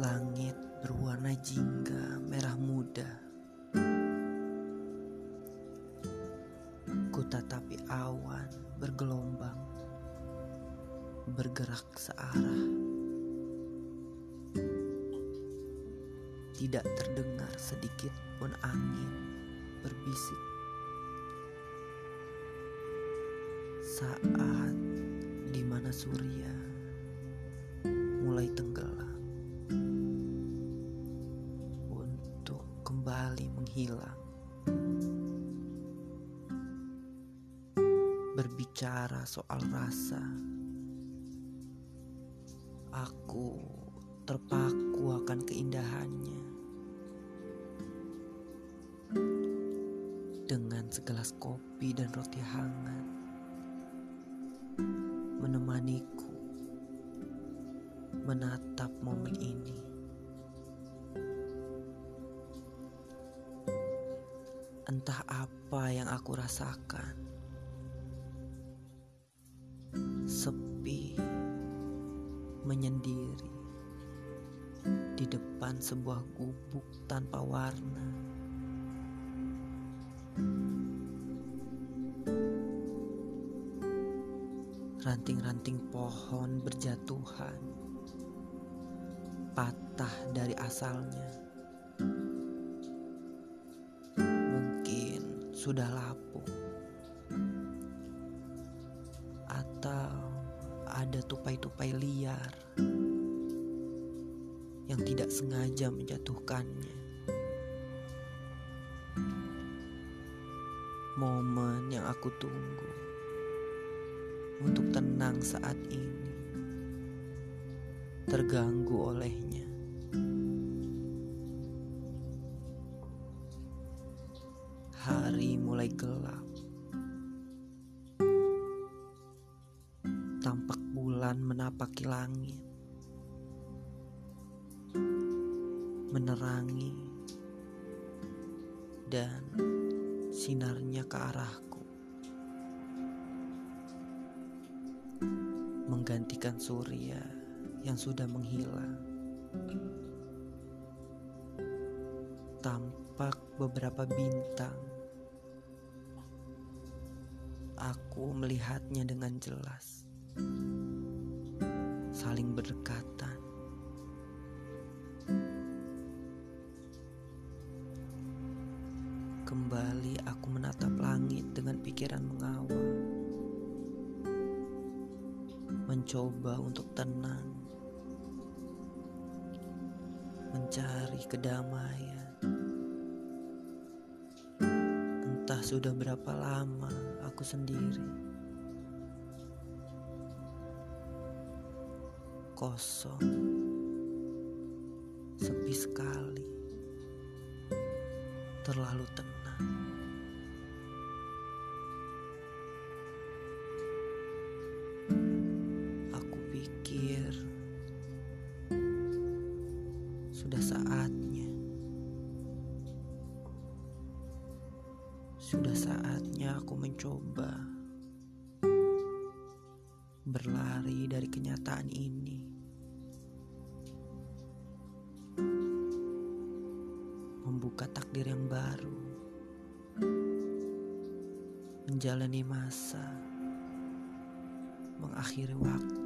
Langit berwarna jingga merah muda. Ku tatapi awan bergelombang, bergerak searah. Tidak terdengar sedikit pun angin berbisik. Saat di mana surya mulai tenggelam kembali menghilang. Berbicara soal rasa, aku terpaku akan keindahannya. Dengan segelas kopi dan roti hangat menemaniku menatap momen ini. Entah apa yang aku rasakan. Sepi menyendiri di depan sebuah gubuk tanpa warna. Ranting-ranting pohon berjatuhan, patah dari asalnya. Sudah lapuk, atau ada tupai-tupai liar yang tidak sengaja menjatuhkannya. Momen yang aku tunggu untuk tenang saat ini terganggu olehnya. Hari mulai gelap. Tampak bulan menapaki langit. Menerangi dan sinarnya ke arahku. Menggantikan surya yang sudah menghilang. Tampak beberapa bintang. Aku melihatnya dengan jelas. Saling berdekatan. Kembali aku menatap langit dengan pikiran mengawal. Mencoba untuk tenang. Mencari kedamaian. Entah sudah berapa lama aku sendiri. Kosong. Sepi sekali. Terlalu tenang. Aku pikir sudah saatnya. Sudah saatnya aku mencoba berlari dari kenyataan ini. Membuka takdir yang baru. Menjalani masa. Mengakhiri waktu.